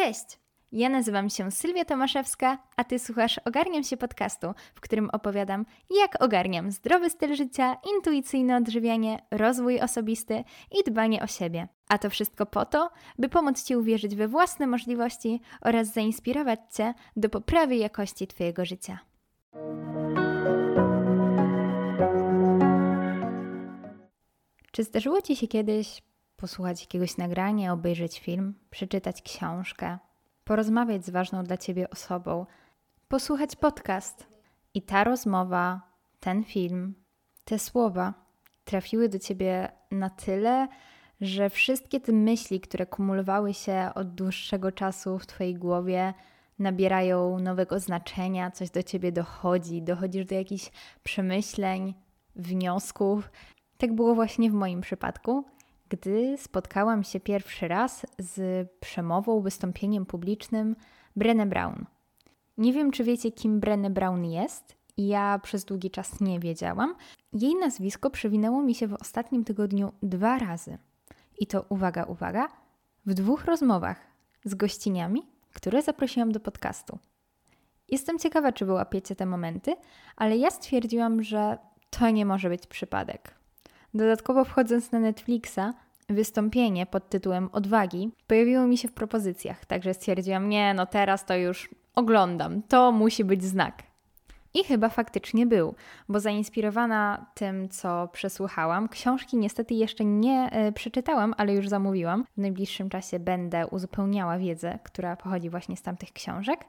Cześć! Ja nazywam się Sylwia Tomaszewska, a Ty słuchasz Ogarniam się podcastu, w którym opowiadam, jak ogarniam zdrowy styl życia, intuicyjne odżywianie, rozwój osobisty i dbanie o siebie. A to wszystko po to, by pomóc Ci uwierzyć we własne możliwości oraz zainspirować Cię do poprawy jakości Twojego życia. Czy zdarzyło Ci się kiedyś posłuchać jakiegoś nagrania, obejrzeć film, przeczytać książkę, porozmawiać z ważną dla ciebie osobą, posłuchać podcast. I ta rozmowa, ten film, te słowa trafiły do ciebie na tyle, że wszystkie te myśli, które kumulowały się od dłuższego czasu w twojej głowie, nabierają nowego znaczenia, coś do ciebie dochodzi, dochodzisz do jakichś przemyśleń, wniosków. Tak było właśnie w moim przypadku gdy spotkałam się pierwszy raz z przemową, wystąpieniem publicznym Brené Brown. Nie wiem, czy wiecie, kim Brené Brown jest. Ja przez długi czas nie wiedziałam. Jej nazwisko przewinęło mi się w ostatnim tygodniu dwa razy. I to uwaga, uwaga, w dwóch rozmowach z gościniami, które zaprosiłam do podcastu. Jestem ciekawa, czy wyłapiecie te momenty, ale ja stwierdziłam, że to nie może być przypadek. Dodatkowo wchodząc na Netflixa, wystąpienie pod tytułem Odwagi pojawiło mi się w propozycjach, także stwierdziłam, nie, no teraz to już oglądam, to musi być znak. I chyba faktycznie był, bo zainspirowana tym, co przesłuchałam, książki niestety jeszcze nie y, przeczytałam, ale już zamówiłam. W najbliższym czasie będę uzupełniała wiedzę, która pochodzi właśnie z tamtych książek.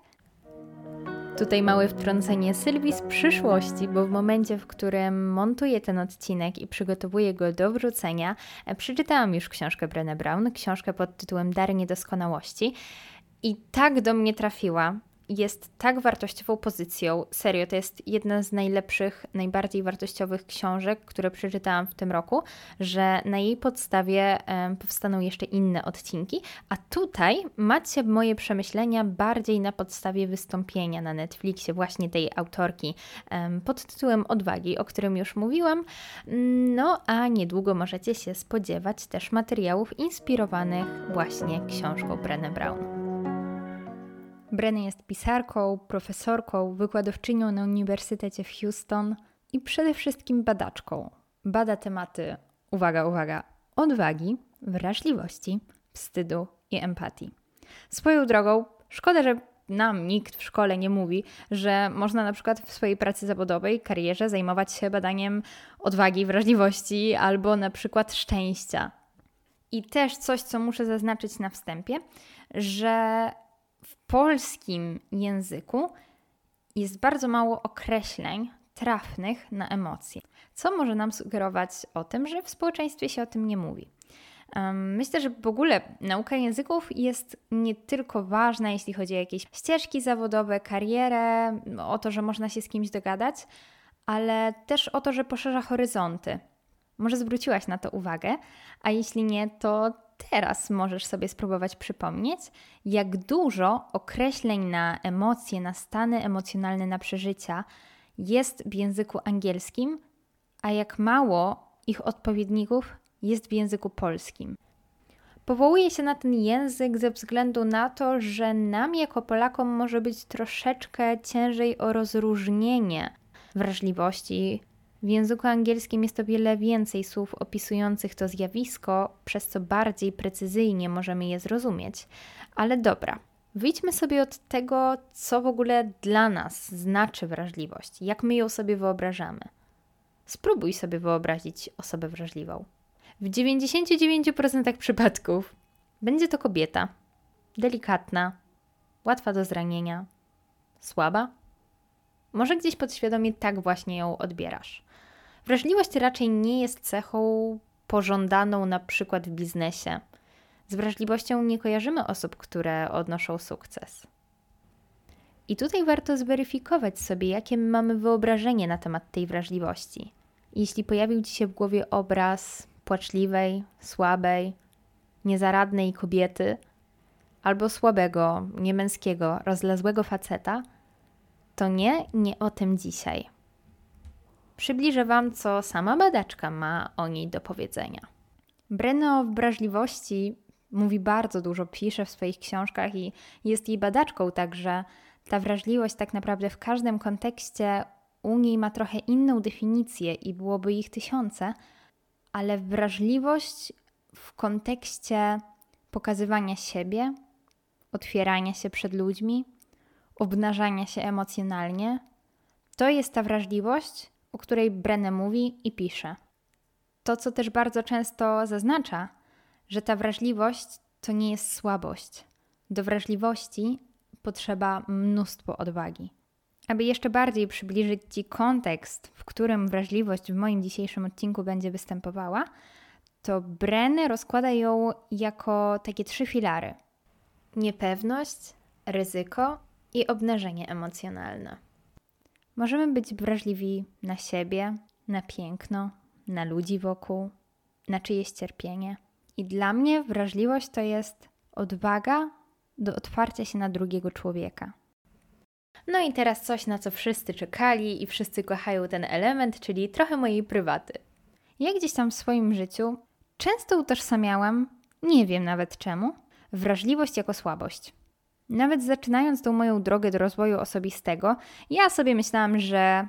Tutaj małe wtrącenie Sylwii z przyszłości, bo w momencie, w którym montuję ten odcinek i przygotowuję go do wrzucenia, e, przeczytałam już książkę Brené Brown, książkę pod tytułem Dar Niedoskonałości. I tak do mnie trafiła, jest tak wartościową pozycją. Serio, to jest jedna z najlepszych, najbardziej wartościowych książek, które przeczytałam w tym roku, że na jej podstawie powstaną jeszcze inne odcinki. A tutaj macie moje przemyślenia bardziej na podstawie wystąpienia na Netflixie, właśnie tej autorki pod tytułem Odwagi, o którym już mówiłam. No a niedługo możecie się spodziewać też materiałów inspirowanych właśnie książką Brené Brown. Brenny jest pisarką, profesorką, wykładowczynią na Uniwersytecie w Houston i przede wszystkim badaczką. Bada tematy, uwaga, uwaga, odwagi, wrażliwości, wstydu i empatii. Swoją drogą, szkoda, że nam nikt w szkole nie mówi, że można na przykład w swojej pracy zawodowej, karierze zajmować się badaniem odwagi, wrażliwości albo na przykład szczęścia. I też coś, co muszę zaznaczyć na wstępie, że w polskim języku jest bardzo mało określeń trafnych na emocje, co może nam sugerować o tym, że w społeczeństwie się o tym nie mówi. Myślę, że w ogóle nauka języków jest nie tylko ważna, jeśli chodzi o jakieś ścieżki zawodowe, karierę, o to, że można się z kimś dogadać, ale też o to, że poszerza horyzonty. Może zwróciłaś na to uwagę, a jeśli nie, to teraz możesz sobie spróbować przypomnieć, jak dużo określeń na emocje, na stany emocjonalne, na przeżycia jest w języku angielskim, a jak mało ich odpowiedników jest w języku polskim. Powołuję się na ten język ze względu na to, że nam jako Polakom może być troszeczkę ciężej o rozróżnienie wrażliwości, w języku angielskim jest o wiele więcej słów opisujących to zjawisko, przez co bardziej precyzyjnie możemy je zrozumieć. Ale dobra, wyjdźmy sobie od tego, co w ogóle dla nas znaczy wrażliwość, jak my ją sobie wyobrażamy. Spróbuj sobie wyobrazić osobę wrażliwą. W 99% przypadków będzie to kobieta, delikatna, łatwa do zranienia, słaba. Może gdzieś podświadomie tak właśnie ją odbierasz. Wrażliwość raczej nie jest cechą pożądaną na przykład w biznesie. Z wrażliwością nie kojarzymy osób, które odnoszą sukces. I tutaj warto zweryfikować sobie, jakie mamy wyobrażenie na temat tej wrażliwości. Jeśli pojawił Ci się w głowie obraz płaczliwej, słabej, niezaradnej kobiety, albo słabego, niemęskiego, rozlazłego faceta, to nie, nie o tym dzisiaj przybliżę Wam, co sama badaczka ma o niej do powiedzenia. Breno w wrażliwości mówi bardzo dużo, pisze w swoich książkach i jest jej badaczką, także ta wrażliwość tak naprawdę w każdym kontekście u niej ma trochę inną definicję i byłoby ich tysiące, ale wrażliwość w kontekście pokazywania siebie, otwierania się przed ludźmi, obnażania się emocjonalnie, to jest ta wrażliwość, o której Brenne mówi i pisze. To, co też bardzo często zaznacza, że ta wrażliwość to nie jest słabość. Do wrażliwości potrzeba mnóstwo odwagi. Aby jeszcze bardziej przybliżyć Ci kontekst, w którym wrażliwość w moim dzisiejszym odcinku będzie występowała, to Brenny rozkłada ją jako takie trzy filary: niepewność, ryzyko i obnażenie emocjonalne. Możemy być wrażliwi na siebie, na piękno, na ludzi wokół, na czyjeś cierpienie. I dla mnie wrażliwość to jest odwaga do otwarcia się na drugiego człowieka. No i teraz coś, na co wszyscy czekali i wszyscy kochają ten element, czyli trochę mojej prywaty. Ja gdzieś tam w swoim życiu często utożsamiałam, nie wiem nawet czemu, wrażliwość jako słabość. Nawet zaczynając tą moją drogę do rozwoju osobistego, ja sobie myślałam, że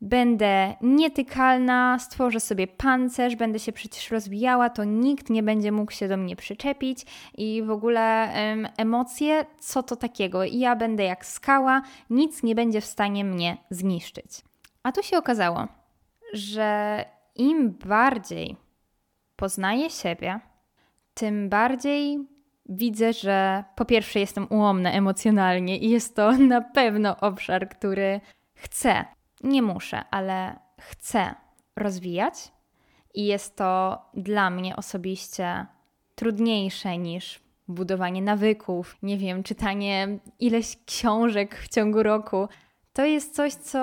będę nietykalna, stworzę sobie pancerz, będę się przecież rozwijała, to nikt nie będzie mógł się do mnie przyczepić i w ogóle em, emocje, co to takiego? I ja będę jak skała, nic nie będzie w stanie mnie zniszczyć. A tu się okazało, że im bardziej poznaję siebie, tym bardziej widzę, że po pierwsze jestem ułomna emocjonalnie i jest to na pewno obszar, który chcę, nie muszę, ale chcę rozwijać. I jest to dla mnie osobiście trudniejsze niż budowanie nawyków, nie wiem, czytanie ileś książek w ciągu roku. To jest coś, co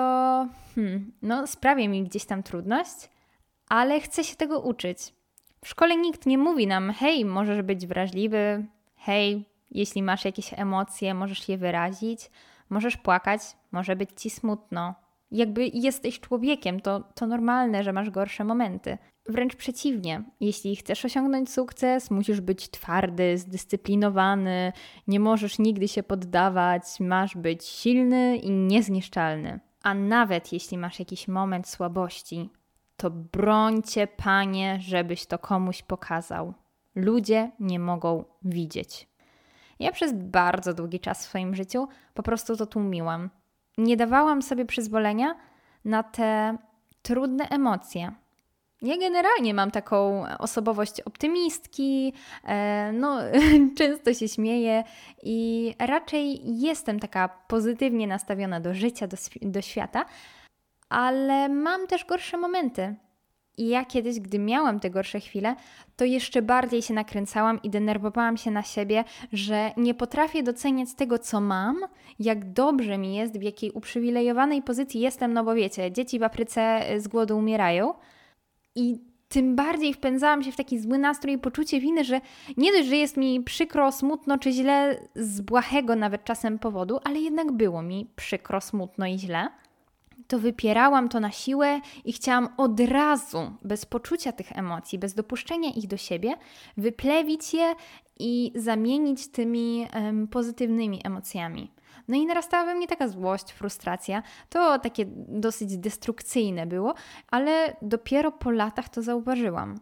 hmm, no, sprawia mi gdzieś tam trudność, ale chcę się tego uczyć. W szkole nikt nie mówi nam, hej, możesz być wrażliwy, hej, jeśli masz jakieś emocje, możesz je wyrazić, możesz płakać, może być ci smutno. Jakby jesteś człowiekiem, to, to normalne, że masz gorsze momenty. Wręcz przeciwnie, jeśli chcesz osiągnąć sukces, musisz być twardy, zdyscyplinowany, nie możesz nigdy się poddawać, masz być silny i niezniszczalny. A nawet jeśli masz jakiś moment słabości, to brońcie, panie, żebyś to komuś pokazał. Ludzie nie mogą widzieć. Ja przez bardzo długi czas w swoim życiu po prostu to tłumiłam. Nie dawałam sobie przyzwolenia na te trudne emocje. Ja generalnie mam taką osobowość optymistki, e, no, często się śmieję i raczej jestem taka pozytywnie nastawiona do życia, do, do świata, ale mam też gorsze momenty. I ja kiedyś, gdy miałam te gorsze chwile, to jeszcze bardziej się nakręcałam i denerwowałam się na siebie, że nie potrafię doceniać tego, co mam, jak dobrze mi jest, w jakiej uprzywilejowanej pozycji jestem, no bo wiecie, dzieci w Afryce z głodu umierają. I tym bardziej wpędzałam się w taki zły nastrój i poczucie winy, że nie dość, że jest mi przykro, smutno czy źle z błahego nawet czasem powodu, ale jednak było mi przykro, smutno i źle to wypierałam to na siłę i chciałam od razu, bez poczucia tych emocji, bez dopuszczenia ich do siebie, wyplewić je i zamienić tymi um, pozytywnymi emocjami. No i narastała we mnie taka złość, frustracja. To takie dosyć destrukcyjne było, ale dopiero po latach to zauważyłam.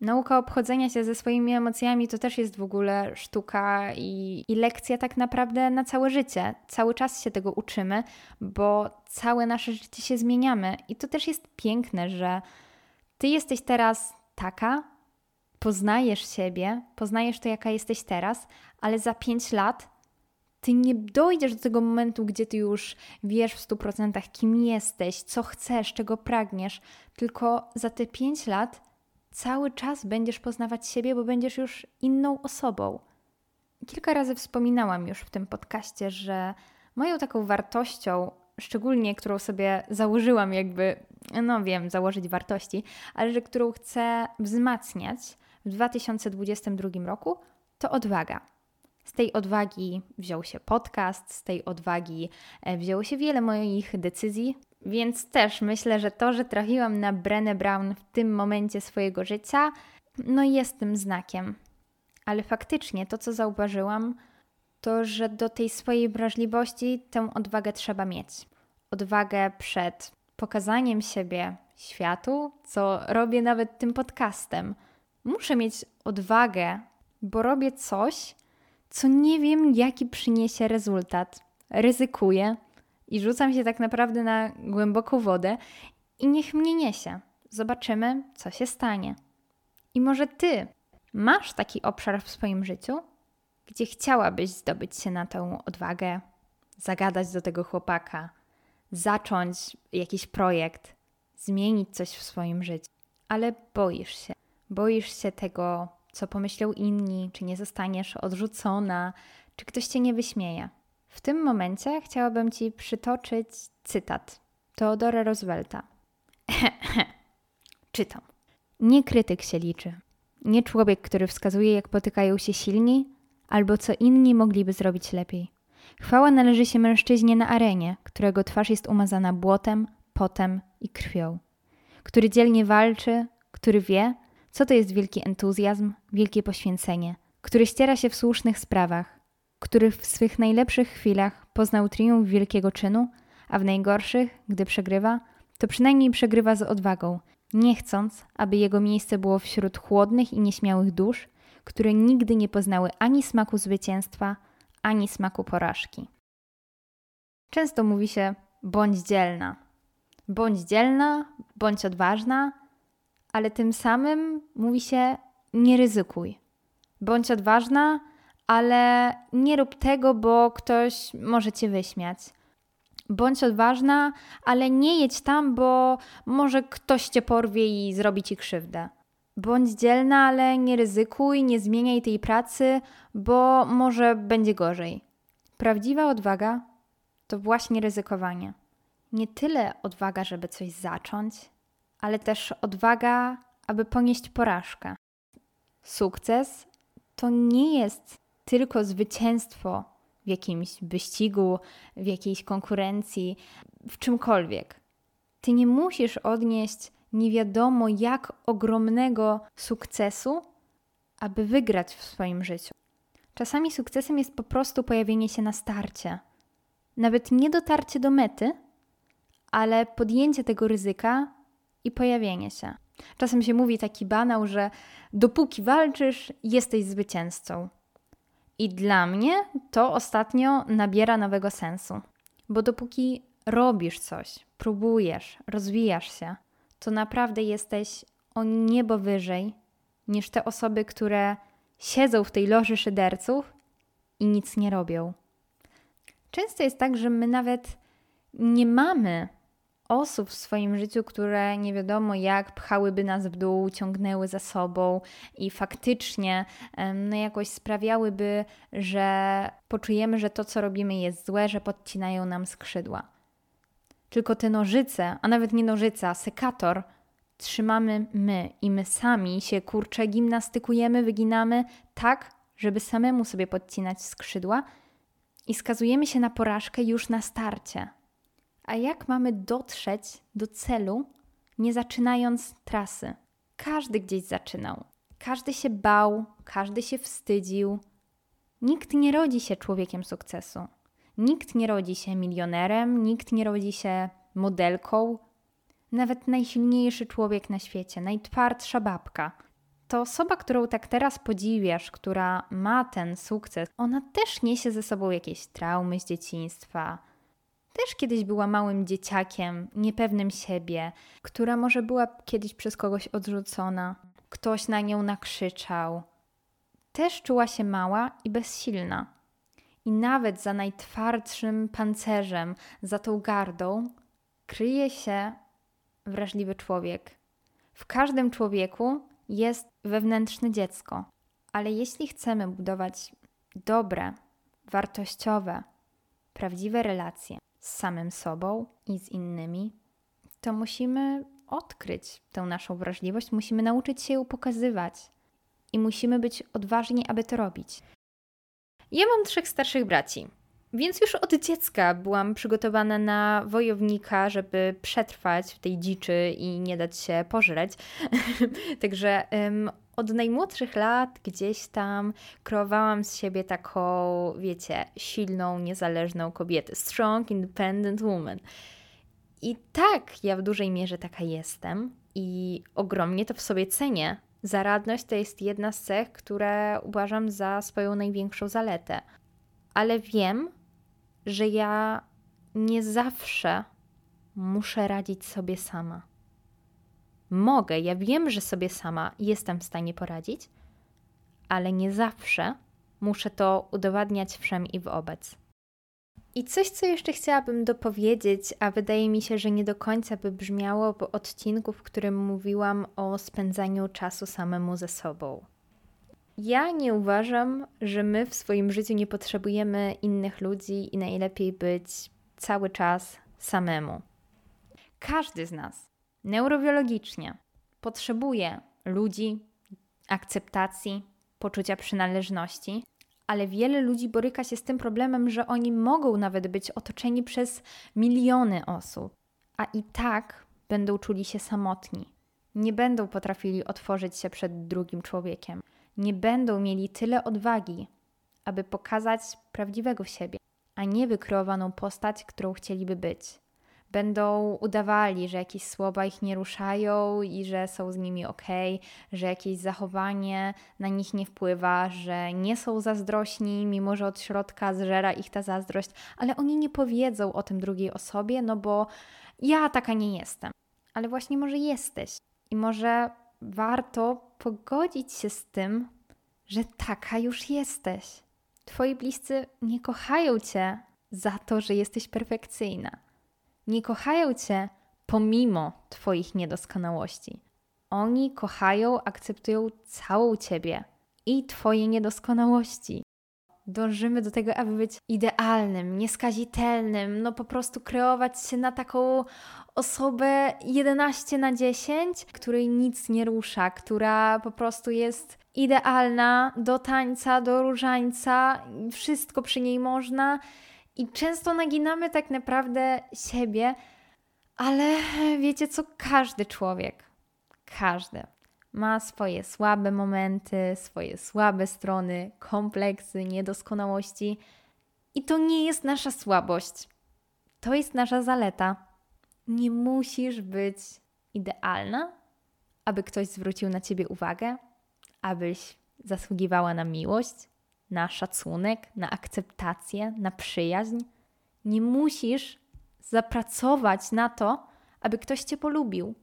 Nauka obchodzenia się ze swoimi emocjami to też jest w ogóle sztuka i, i, lekcja tak naprawdę na całe życie. Cały czas się tego uczymy, bo całe nasze życie się zmieniamy. I to też jest piękne, że ty jesteś teraz taka, poznajesz siebie, poznajesz to, jaka jesteś teraz, ale za pięć lat ty nie dojdziesz do tego momentu, gdzie ty już wiesz w stu procentach, kim jesteś, co chcesz, czego pragniesz, tylko za te pięć lat cały czas będziesz poznawać siebie, bo będziesz już inną osobą. Kilka razy wspominałam już w tym podcaście, że moją taką wartością, szczególnie którą sobie założyłam, jakby, no wiem, założyć wartości, ale że którą chcę wzmacniać w 2022 roku, to odwaga. Z tej odwagi wziął się podcast, z tej odwagi e, wzięło się wiele moich decyzji, więc też myślę, że to, że trafiłam na Brenę Brown w tym momencie swojego życia, no jest tym znakiem. Ale faktycznie to, co zauważyłam, to że do tej swojej wrażliwości tę odwagę trzeba mieć. Odwagę przed pokazaniem siebie światu, co robię nawet tym podcastem. Muszę mieć odwagę, bo robię coś, co nie wiem, jaki przyniesie rezultat. Ryzykuję i rzucam się tak naprawdę na głęboką wodę i niech mnie niesie. Zobaczymy, co się stanie. I może ty masz taki obszar w swoim życiu, gdzie chciałabyś zdobyć się na tę odwagę, zagadać do tego chłopaka, zacząć jakiś projekt, zmienić coś w swoim życiu, ale boisz się. Boisz się tego, co pomyślą inni, czy nie zostaniesz odrzucona, czy ktoś cię nie wyśmieje. W tym momencie chciałabym ci przytoczyć cytat Teodora Roosevelta. Czytam. Nie krytyk się liczy. Nie człowiek, który wskazuje, jak potykają się silni, albo co inni mogliby zrobić lepiej. Chwała należy się mężczyźnie na arenie, którego twarz jest umazana błotem, potem i krwią, który dzielnie walczy, który wie, co to jest wielki entuzjazm, wielkie poświęcenie, który ściera się w słusznych sprawach, który w swych najlepszych chwilach poznał triumf wielkiego czynu, a w najgorszych, gdy przegrywa, to przynajmniej przegrywa z odwagą, nie chcąc, aby jego miejsce było wśród chłodnych i nieśmiałych dusz, które nigdy nie poznały ani smaku zwycięstwa, ani smaku porażki. Często mówi się: bądź dzielna. Bądź dzielna, bądź odważna, ale tym samym mówi się: nie ryzykuj. Bądź odważna, ale nie rób tego, bo ktoś może cię wyśmiać. Bądź odważna, ale nie jedź tam, bo może ktoś cię porwie i zrobi ci krzywdę. Bądź dzielna, ale nie ryzykuj, nie zmieniaj tej pracy, bo może będzie gorzej. Prawdziwa odwaga to właśnie ryzykowanie. Nie tyle odwaga, żeby coś zacząć, ale też odwaga, aby ponieść porażkę. Sukces to nie jest tylko zwycięstwo w jakimś wyścigu, w jakiejś konkurencji, w czymkolwiek. Ty nie musisz odnieść nie wiadomo jak ogromnego sukcesu, aby wygrać w swoim życiu. Czasami sukcesem jest po prostu pojawienie się na starcie. Nawet nie dotarcie do mety, ale podjęcie tego ryzyka i pojawienie się. Czasem się mówi taki banał, że dopóki walczysz, jesteś zwycięzcą. I dla mnie to ostatnio nabiera nowego sensu, bo dopóki robisz coś, próbujesz, rozwijasz się, to naprawdę jesteś o niebo wyżej niż te osoby, które siedzą w tej loży szyderców i nic nie robią. Często jest tak, że my nawet nie mamy osób w swoim życiu, które nie wiadomo jak pchałyby nas w dół, ciągnęły za sobą i faktycznie no, jakoś sprawiałyby, że poczujemy, że to, co robimy, jest złe, że podcinają nam skrzydła. Tylko te nożyce, a nawet nie nożyca, sekator trzymamy my i my sami się kurczę gimnastykujemy, wyginamy tak, żeby samemu sobie podcinać skrzydła i skazujemy się na porażkę już na starcie. A jak mamy dotrzeć do celu, nie zaczynając trasy? Każdy gdzieś zaczynał. Każdy się bał, każdy się wstydził. Nikt nie rodzi się człowiekiem sukcesu. Nikt nie rodzi się milionerem, nikt nie rodzi się modelką. Nawet najsilniejszy człowiek na świecie, najtwardsza babka, to osoba, którą tak teraz podziwiasz, która ma ten sukces, ona też niesie ze sobą jakieś traumy z dzieciństwa. Też kiedyś była małym dzieciakiem, niepewnym siebie, która może była kiedyś przez kogoś odrzucona, ktoś na nią nakrzyczał. Też czuła się mała i bezsilna. I nawet za najtwardszym pancerzem, za tą gardą, kryje się wrażliwy człowiek. W każdym człowieku jest wewnętrzne dziecko, ale jeśli chcemy budować dobre, wartościowe, prawdziwe relacje z samym sobą i z innymi, to musimy odkryć tę naszą wrażliwość, musimy nauczyć się ją pokazywać i musimy być odważni, aby to robić. Ja mam trzech starszych braci, więc już od dziecka byłam przygotowana na wojownika, żeby przetrwać w tej dziczy i nie dać się pożreć. Także um, od najmłodszych lat gdzieś tam kreowałam z siebie taką, wiecie, silną, niezależną kobietę. Strong, independent woman. I tak, ja w dużej mierze taka jestem i ogromnie to w sobie cenię. Zaradność to jest jedna z cech, które uważam za swoją największą zaletę. Ale wiem, że ja nie zawsze muszę radzić sobie sama. Mogę, ja wiem, że sobie sama jestem w stanie poradzić, ale nie zawsze muszę to udowadniać wszem i wobec. I coś, co jeszcze chciałabym dopowiedzieć, a wydaje mi się, że nie do końca by brzmiało w odcinku, w którym mówiłam o spędzaniu czasu samemu ze sobą. Ja nie uważam, że my w swoim życiu nie potrzebujemy innych ludzi i najlepiej być cały czas samemu. Każdy z nas neurobiologicznie potrzebuje ludzi, akceptacji, poczucia przynależności, ale wiele ludzi boryka się z tym problemem, że oni mogą nawet być otoczeni przez miliony osób, a i tak będą czuli się samotni. Nie będą potrafili otworzyć się przed drugim człowiekiem. Nie będą mieli tyle odwagi, aby pokazać prawdziwego siebie, a nie wykreowaną postać, którą chcieliby być będą udawali, że jakieś słowa ich nie ruszają i że są z nimi ok, że jakieś zachowanie na nich nie wpływa, że nie są zazdrośni, mimo że od środka zżera ich ta zazdrość, ale oni nie powiedzą o tym drugiej osobie, no bo ja taka nie jestem. Ale właśnie może jesteś i może warto pogodzić się z tym, że taka już jesteś. Twoi bliscy nie kochają cię za to, że jesteś perfekcyjna nie kochają Cię pomimo Twoich niedoskonałości. Oni kochają, akceptują całą Ciebie i Twoje niedoskonałości. Dążymy do tego, aby być idealnym, nieskazitelnym, no po prostu kreować się na taką osobę 11 na 10, której nic nie rusza, która po prostu jest idealna do tańca, do różańca, wszystko przy niej można i często naginamy tak naprawdę siebie, ale wiecie co? Każdy człowiek, każdy ma swoje słabe momenty, swoje słabe strony, kompleksy, niedoskonałości. I to nie jest nasza słabość. To jest nasza zaleta. Nie musisz być idealna, aby ktoś zwrócił na ciebie uwagę, abyś zasługiwała na miłość, na szacunek, na akceptację, na przyjaźń. Nie musisz zapracować na to, aby ktoś cię polubił.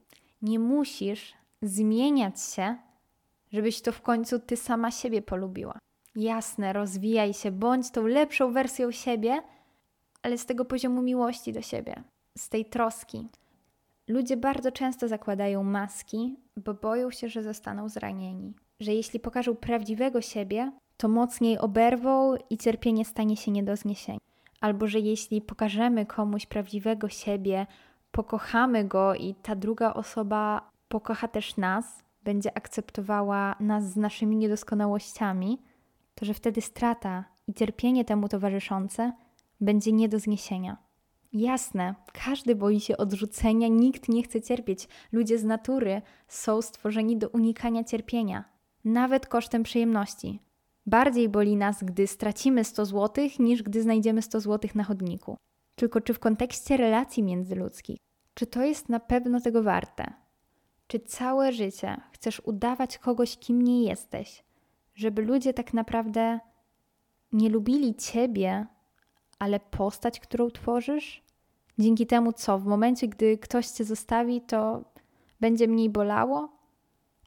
Nie musisz zmieniać się, żebyś to w końcu ty sama siebie polubiła. Jasne, rozwijaj się, bądź tą lepszą wersją siebie, ale z tego poziomu miłości do siebie, z tej troski. Ludzie bardzo często zakładają maski, bo boją się, że zostaną zranieni. Że jeśli pokażą prawdziwego siebie, to mocniej oberwą i cierpienie stanie się nie do zniesienia. Albo że jeśli pokażemy komuś prawdziwego siebie, pokochamy go i ta druga osoba pokocha też nas, będzie akceptowała nas z naszymi niedoskonałościami, to że wtedy strata i cierpienie temu towarzyszące będzie nie do zniesienia. Jasne, każdy boi się odrzucenia, nikt nie chce cierpieć. Ludzie z natury są stworzeni do unikania cierpienia, nawet kosztem przyjemności. Bardziej boli nas, gdy stracimy 100 zł, niż gdy znajdziemy 100 zł na chodniku. Tylko czy w kontekście relacji międzyludzkich, czy to jest na pewno tego warte? Czy całe życie chcesz udawać kogoś, kim nie jesteś, żeby ludzie tak naprawdę nie lubili ciebie, ale postać, którą tworzysz? Dzięki temu, co w momencie, gdy ktoś cię zostawi, to będzie mniej bolało?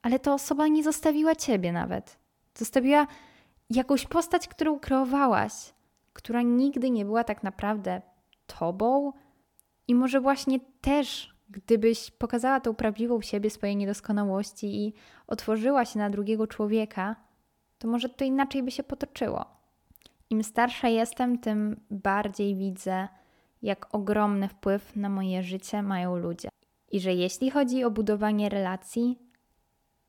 Ale ta osoba nie zostawiła ciebie nawet. Zostawiła jakąś postać, którą kreowałaś, która nigdy nie była tak naprawdę tobą. I może właśnie też, gdybyś pokazała tą prawdziwą siebie, swoje niedoskonałości i otworzyła się na drugiego człowieka, to może to inaczej by się potoczyło. Im starsza jestem, tym bardziej widzę, jak ogromny wpływ na moje życie mają ludzie. I że jeśli chodzi o budowanie relacji,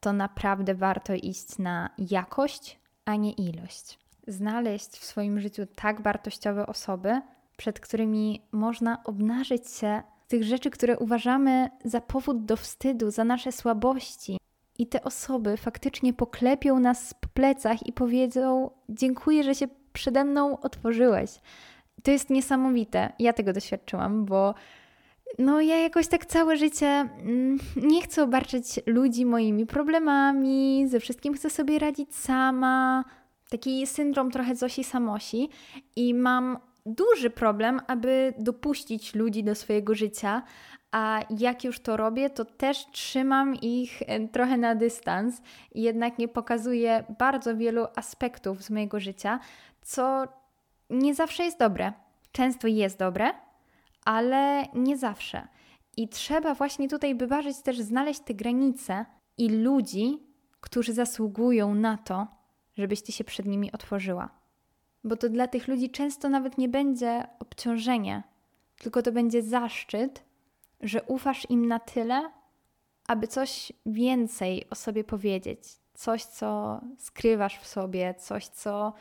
to naprawdę warto iść na jakość a nie ilość. Znaleźć w swoim życiu tak wartościowe osoby, przed którymi można obnażyć się tych rzeczy, które uważamy za powód do wstydu, za nasze słabości i te osoby faktycznie poklepią nas po plecach i powiedzą: Dziękuję, że się przede mną otworzyłeś. To jest niesamowite. Ja tego doświadczyłam, bo no ja jakoś tak całe życie mm, nie chcę obarczyć ludzi moimi problemami, ze wszystkim chcę sobie radzić sama. Taki syndrom trochę Zosi Samosi i mam duży problem, aby dopuścić ludzi do swojego życia, a jak już to robię, to też trzymam ich e, trochę na dystans i jednak nie pokazuję bardzo wielu aspektów z mojego życia, co nie zawsze jest dobre. Często jest dobre, ale nie zawsze. I trzeba właśnie tutaj wyważyć też, znaleźć te granice i ludzi, którzy zasługują na to, żebyś ty się przed nimi otworzyła. Bo to dla tych ludzi często nawet nie będzie obciążenie, tylko to będzie zaszczyt, że ufasz im na tyle, aby coś więcej o sobie powiedzieć, coś, co skrywasz w sobie, coś, co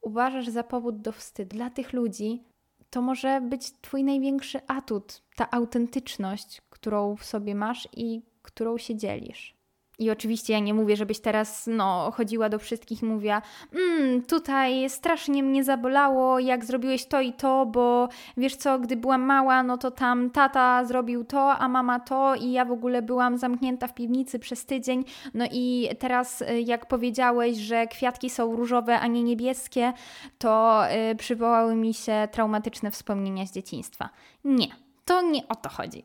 uważasz za powód do wstydu. Dla tych ludzi to może być Twój największy atut, ta autentyczność, którą w sobie masz i którą się dzielisz. I oczywiście ja nie mówię, żebyś teraz no, chodziła do wszystkich i mówiła mmm, tutaj strasznie mnie zabolało, jak zrobiłeś to i to, bo wiesz co, gdy byłam mała, no to tam tata zrobił to, a mama to i ja w ogóle byłam zamknięta w piwnicy przez tydzień. No i teraz y, jak powiedziałeś, że kwiatki są różowe, a nie niebieskie, to yy, przywołały mi się traumatyczne wspomnienia z dzieciństwa. Nie, to nie o to chodzi.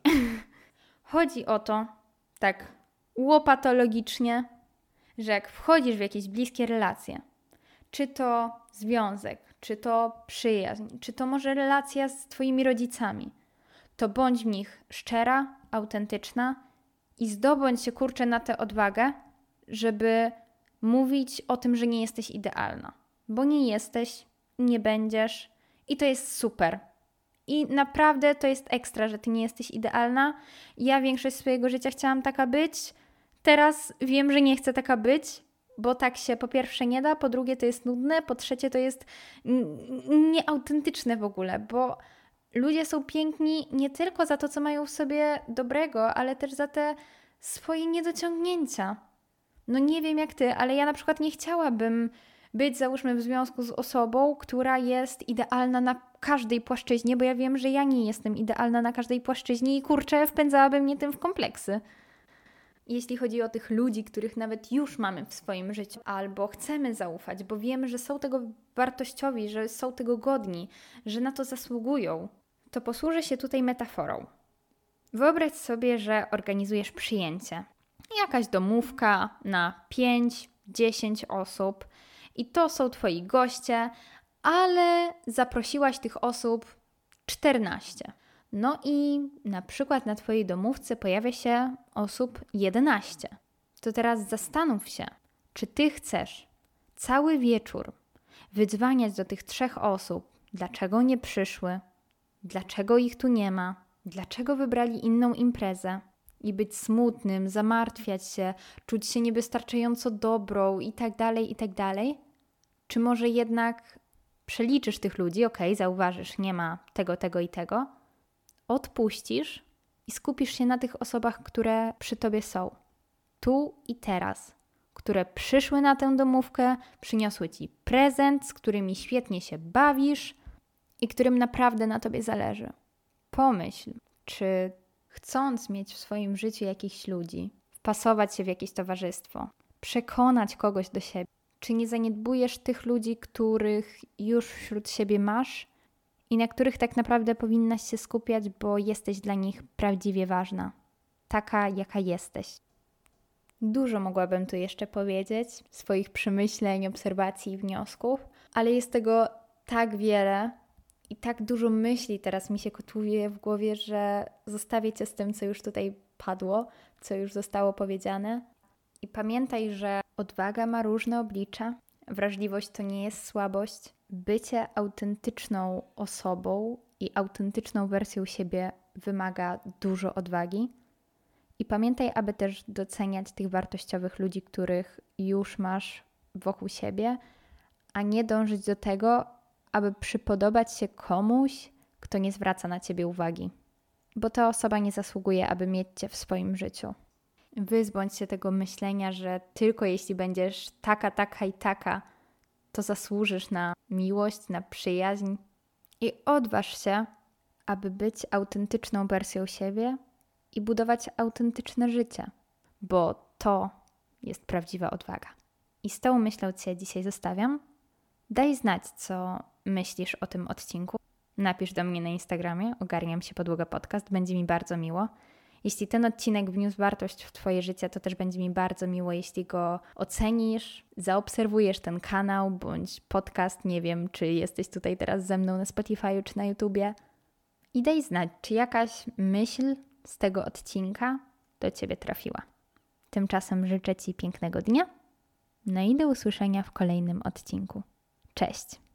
chodzi o to, tak łopatologicznie, że jak wchodzisz w jakieś bliskie relacje, czy to związek, czy to przyjaźń, czy to może relacja z Twoimi rodzicami, to bądź w nich szczera, autentyczna i zdobądź się kurczę na tę odwagę, żeby mówić o tym, że nie jesteś idealna. Bo nie jesteś, nie będziesz i to jest super. I naprawdę to jest ekstra, że ty nie jesteś idealna. Ja większość swojego życia chciałam taka być, Teraz wiem, że nie chcę taka być, bo tak się po pierwsze nie da, po drugie to jest nudne, po trzecie to jest nieautentyczne w ogóle, bo ludzie są piękni nie tylko za to, co mają w sobie dobrego, ale też za te swoje niedociągnięcia. No nie wiem jak ty, ale ja na przykład nie chciałabym być, załóżmy, w związku z osobą, która jest idealna na każdej płaszczyźnie, bo ja wiem, że ja nie jestem idealna na każdej płaszczyźnie i kurczę, wpędzałabym mnie tym w kompleksy jeśli chodzi o tych ludzi, których nawet już mamy w swoim życiu, albo chcemy zaufać, bo wiemy, że są tego wartościowi, że są tego godni, że na to zasługują, to posłużę się tutaj metaforą. Wyobraź sobie, że organizujesz przyjęcie. Jakaś domówka na 5-10 osób i to są Twoi goście, ale zaprosiłaś tych osób 14. No i na przykład na Twojej domówce pojawia się osób 11. To teraz zastanów się, czy Ty chcesz cały wieczór wydzwaniać do tych trzech osób, dlaczego nie przyszły, dlaczego ich tu nie ma, dlaczego wybrali inną imprezę i być smutnym, zamartwiać się, czuć się niewystarczająco dobrą i tak dalej, i tak dalej? Czy może jednak przeliczysz tych ludzi, ok, zauważysz, nie ma tego, tego i tego, odpuścisz i skupisz się na tych osobach, które przy tobie są, tu i teraz, które przyszły na tę domówkę, przyniosły ci prezent, z którymi świetnie się bawisz i którym naprawdę na tobie zależy. Pomyśl, czy chcąc mieć w swoim życiu jakichś ludzi, wpasować się w jakieś towarzystwo, przekonać kogoś do siebie, czy nie zaniedbujesz tych ludzi, których już wśród siebie masz i na których tak naprawdę powinnaś się skupiać, bo jesteś dla nich prawdziwie ważna, taka jaka jesteś. Dużo mogłabym tu jeszcze powiedzieć, swoich przemyśleń, obserwacji i wniosków, ale jest tego tak wiele i tak dużo myśli teraz mi się kotuje w głowie, że zostawię cię z tym, co już tutaj padło, co już zostało powiedziane. I pamiętaj, że odwaga ma różne oblicza, wrażliwość to nie jest słabość, bycie autentyczną osobą i autentyczną wersją siebie wymaga dużo odwagi. I pamiętaj, aby też doceniać tych wartościowych ludzi, których już masz wokół siebie, a nie dążyć do tego, aby przypodobać się komuś, kto nie zwraca na ciebie uwagi, bo ta osoba nie zasługuje, aby mieć cię w swoim życiu. Wyzbądź się tego myślenia, że tylko jeśli będziesz taka, taka i taka, to zasłużysz na miłość, na przyjaźń. I odważ się, aby być autentyczną wersją siebie i budować autentyczne życie, bo to jest prawdziwa odwaga. I z tą myślą Cię dzisiaj zostawiam. Daj znać, co myślisz o tym odcinku. Napisz do mnie na Instagramie, ogarniam się podłoga podcast, będzie mi bardzo miło. Jeśli ten odcinek wniósł wartość w Twoje życie, to też będzie mi bardzo miło, jeśli go ocenisz, zaobserwujesz ten kanał bądź podcast. Nie wiem, czy jesteś tutaj teraz ze mną na Spotify czy na YouTubie. I daj znać, czy jakaś myśl z tego odcinka do Ciebie trafiła. Tymczasem życzę Ci pięknego dnia. No i do usłyszenia w kolejnym odcinku. Cześć!